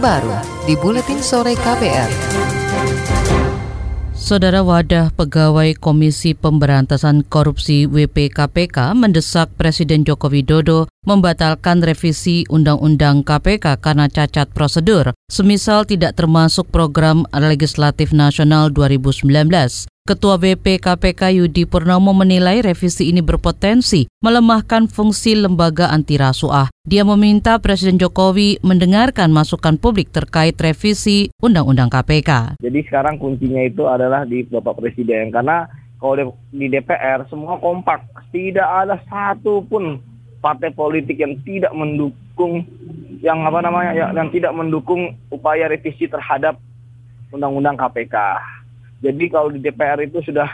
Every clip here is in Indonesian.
terbaru di Buletin Sore KPR. Saudara Wadah Pegawai Komisi Pemberantasan Korupsi WPKPK mendesak Presiden Joko Widodo membatalkan revisi Undang-Undang KPK karena cacat prosedur, semisal tidak termasuk program legislatif nasional 2019. Ketua BP KPK Yudi Purnomo menilai revisi ini berpotensi melemahkan fungsi lembaga anti rasuah. Dia meminta Presiden Jokowi mendengarkan masukan publik terkait revisi Undang-Undang KPK. Jadi sekarang kuncinya itu adalah di Bapak Presiden karena kalau di DPR semua kompak, tidak ada satu pun partai politik yang tidak mendukung yang apa namanya yang tidak mendukung upaya revisi terhadap Undang-Undang KPK. Jadi kalau di DPR itu sudah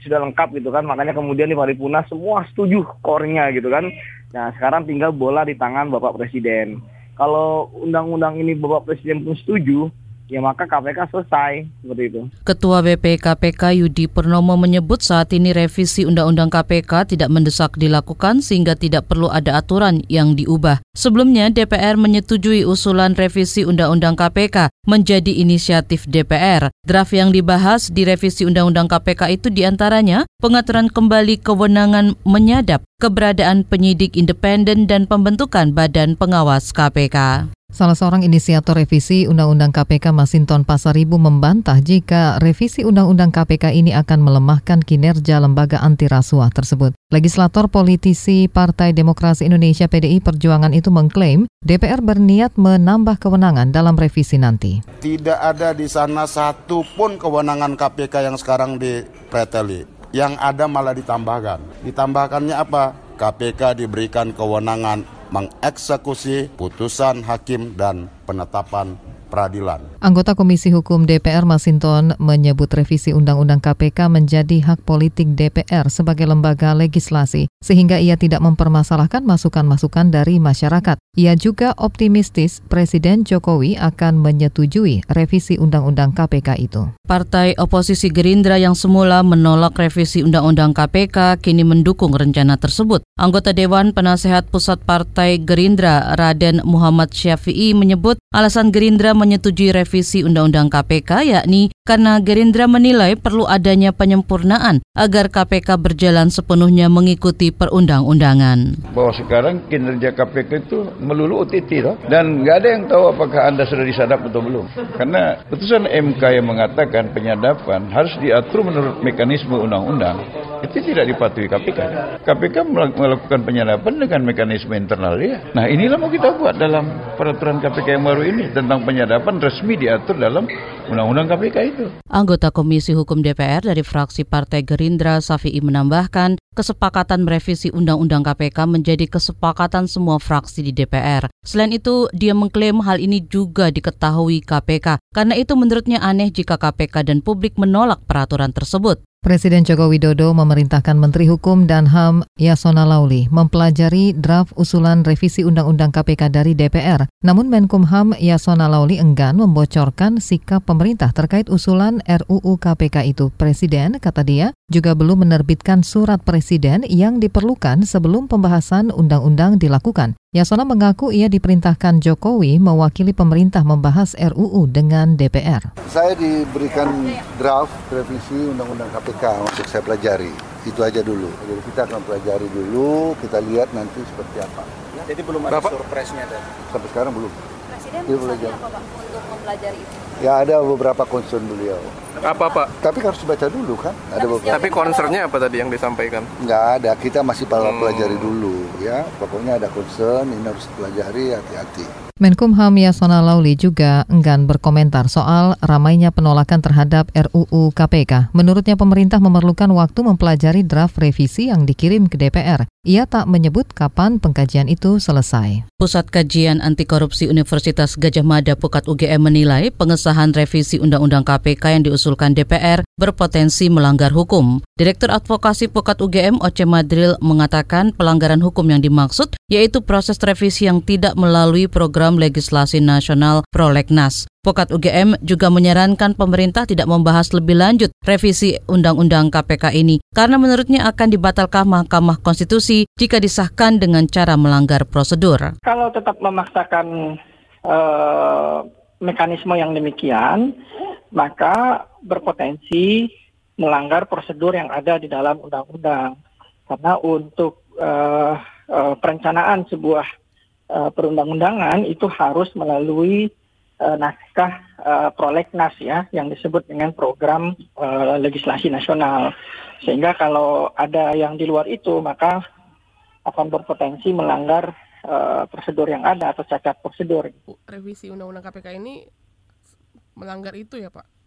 sudah lengkap gitu kan, makanya kemudian di paripurna semua setuju core-nya gitu kan. Nah sekarang tinggal bola di tangan Bapak Presiden. Kalau undang-undang ini Bapak Presiden pun setuju, ya maka KPK selesai seperti itu. Ketua BP KPK Yudi Purnomo menyebut saat ini revisi Undang-Undang KPK tidak mendesak dilakukan sehingga tidak perlu ada aturan yang diubah. Sebelumnya DPR menyetujui usulan revisi Undang-Undang KPK menjadi inisiatif DPR. Draft yang dibahas di revisi Undang-Undang KPK itu di antaranya pengaturan kembali kewenangan menyadap, keberadaan penyidik independen dan pembentukan badan pengawas KPK. Salah seorang inisiator revisi Undang-Undang KPK Masinton Pasaribu membantah jika revisi Undang-Undang KPK ini akan melemahkan kinerja lembaga anti rasuah tersebut. Legislator politisi Partai Demokrasi Indonesia PDI Perjuangan itu mengklaim DPR berniat menambah kewenangan dalam revisi nanti. Tidak ada di sana satu pun kewenangan KPK yang sekarang dipreteli. Yang ada malah ditambahkan. Ditambahkannya apa? KPK diberikan kewenangan mengeksekusi putusan hakim dan penetapan peradilan. Anggota Komisi Hukum DPR Masinton menyebut revisi Undang-Undang KPK menjadi hak politik DPR sebagai lembaga legislasi, sehingga ia tidak mempermasalahkan masukan-masukan dari masyarakat. Ia juga optimistis Presiden Jokowi akan menyetujui revisi Undang-Undang KPK itu. Partai oposisi Gerindra yang semula menolak revisi Undang-Undang KPK kini mendukung rencana tersebut. Anggota Dewan Penasehat Pusat Partai Gerindra Raden Muhammad Syafi'i menyebut alasan Gerindra menyetujui revisi Undang-Undang KPK yakni karena Gerindra menilai perlu adanya penyempurnaan agar KPK berjalan sepenuhnya mengikuti perundang-undangan. Bahwa sekarang kinerja KPK itu melulu OTT toh? dan nggak ada yang tahu apakah Anda sudah disadap atau belum. Karena putusan MK yang mengatakan penyadapan harus diatur menurut mekanisme undang-undang itu tidak dipatuhi KPK. KPK melakukan penyadapan dengan mekanisme internal dia. Nah inilah mau kita buat dalam peraturan KPK yang baru ini tentang penyadapan resmi diatur dalam Undang-Undang KPK itu. Anggota Komisi Hukum DPR dari fraksi Partai Gerindra Safi'i menambahkan kesepakatan merevisi Undang-Undang KPK menjadi kesepakatan semua fraksi di DPR. Selain itu, dia mengklaim hal ini juga diketahui KPK karena itu menurutnya aneh jika KPK dan publik menolak peraturan tersebut. Presiden Joko Widodo memerintahkan Menteri Hukum dan HAM Yasona Lauli mempelajari draft usulan revisi Undang-Undang KPK dari DPR. Namun Menkumham Yasona Lauli enggan membocorkan sikap pemerintah terkait usulan RUU KPK itu. Presiden, kata dia, juga belum menerbitkan surat presiden yang diperlukan sebelum pembahasan undang-undang dilakukan. Yasona mengaku ia diperintahkan Jokowi mewakili pemerintah membahas RUU dengan DPR. Saya diberikan draft revisi Undang-Undang KPK untuk saya pelajari. Itu aja dulu. Jadi kita akan pelajari dulu, kita lihat nanti seperti apa. Jadi belum ada surprise-nya Sampai sekarang belum. Presiden misalnya apa Pak untuk mempelajari itu? Ya ada beberapa concern beliau. Apa Pak? Tapi harus baca dulu kan. Ada beberapa. Tapi concernnya apa tadi yang disampaikan? Nggak ada, kita masih hmm. pelajari dulu ya. Pokoknya ada concern, ini harus pelajari hati-hati. Menkumham Yasona Lauli juga enggan berkomentar soal ramainya penolakan terhadap RUU KPK. Menurutnya pemerintah memerlukan waktu mempelajari draft revisi yang dikirim ke DPR. Ia tak menyebut kapan pengkajian itu selesai. Pusat Kajian Anti Korupsi Universitas Gajah Mada Pukat UGM menilai pengesahan revisi Undang-Undang KPK yang diusulkan DPR berpotensi melanggar hukum. Direktur Advokasi Pukat UGM Oce Madril mengatakan pelanggaran hukum yang dimaksud yaitu proses revisi yang tidak melalui program legislasi nasional Prolegnas. Pukat UGM juga menyarankan pemerintah tidak membahas lebih lanjut revisi Undang-Undang KPK ini karena menurutnya akan dibatalkan Mahkamah Konstitusi jika disahkan dengan cara melanggar prosedur. Kalau tetap memaksakan eh, mekanisme yang demikian, maka berpotensi melanggar prosedur yang ada di dalam undang-undang. Karena untuk eh, eh, perencanaan sebuah eh, perundang-undangan itu harus melalui eh, naskah eh, prolegnas ya yang disebut dengan program eh, legislasi nasional. Sehingga kalau ada yang di luar itu maka akan berpotensi melanggar eh, prosedur yang ada atau cacat prosedur. Revisi Undang-Undang KPK ini melanggar itu ya Pak?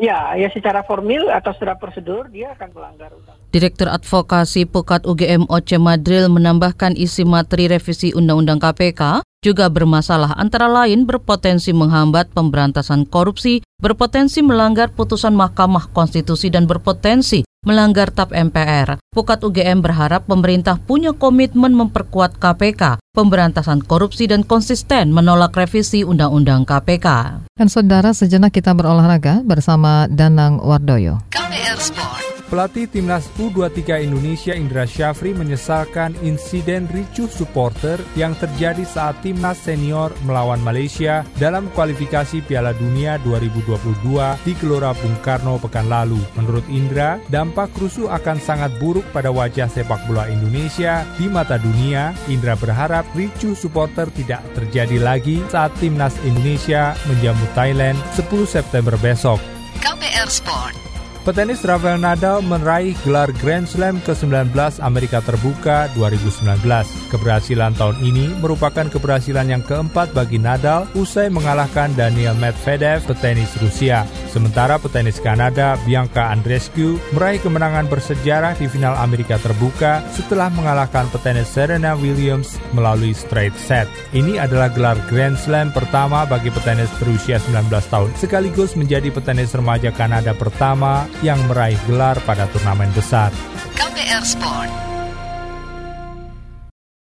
Ya, ya secara formil atau secara prosedur dia akan melanggar undang. Direktur Advokasi Pukat UGM Oce Madril menambahkan isi materi revisi Undang-Undang KPK juga bermasalah antara lain berpotensi menghambat pemberantasan korupsi, berpotensi melanggar putusan Mahkamah Konstitusi dan berpotensi melanggar TAP MPR. Pukat UGM berharap pemerintah punya komitmen memperkuat KPK, pemberantasan korupsi dan konsisten menolak revisi Undang-Undang KPK. Dan saudara, sejenak kita berolahraga bersama Danang Wardoyo. KPR Sport. Pelatih timnas U23 Indonesia Indra Syafri menyesalkan insiden ricuh supporter yang terjadi saat timnas senior melawan Malaysia dalam kualifikasi Piala Dunia 2022 di Gelora Bung Karno pekan lalu. Menurut Indra, dampak rusuh akan sangat buruk pada wajah sepak bola Indonesia di mata dunia. Indra berharap ricuh supporter tidak terjadi lagi saat timnas Indonesia menjamu Thailand 10 September besok. KPR Sport. Petenis Rafael Nadal meraih gelar Grand Slam ke-19 Amerika Terbuka 2019. Keberhasilan tahun ini merupakan keberhasilan yang keempat bagi Nadal usai mengalahkan Daniel Medvedev, petenis Rusia. Sementara petenis Kanada Bianca Andreescu meraih kemenangan bersejarah di final Amerika Terbuka setelah mengalahkan petenis Serena Williams melalui straight set. Ini adalah gelar Grand Slam pertama bagi petenis berusia 19 tahun, sekaligus menjadi petenis remaja Kanada pertama yang meraih gelar pada turnamen besar. KPR Sport.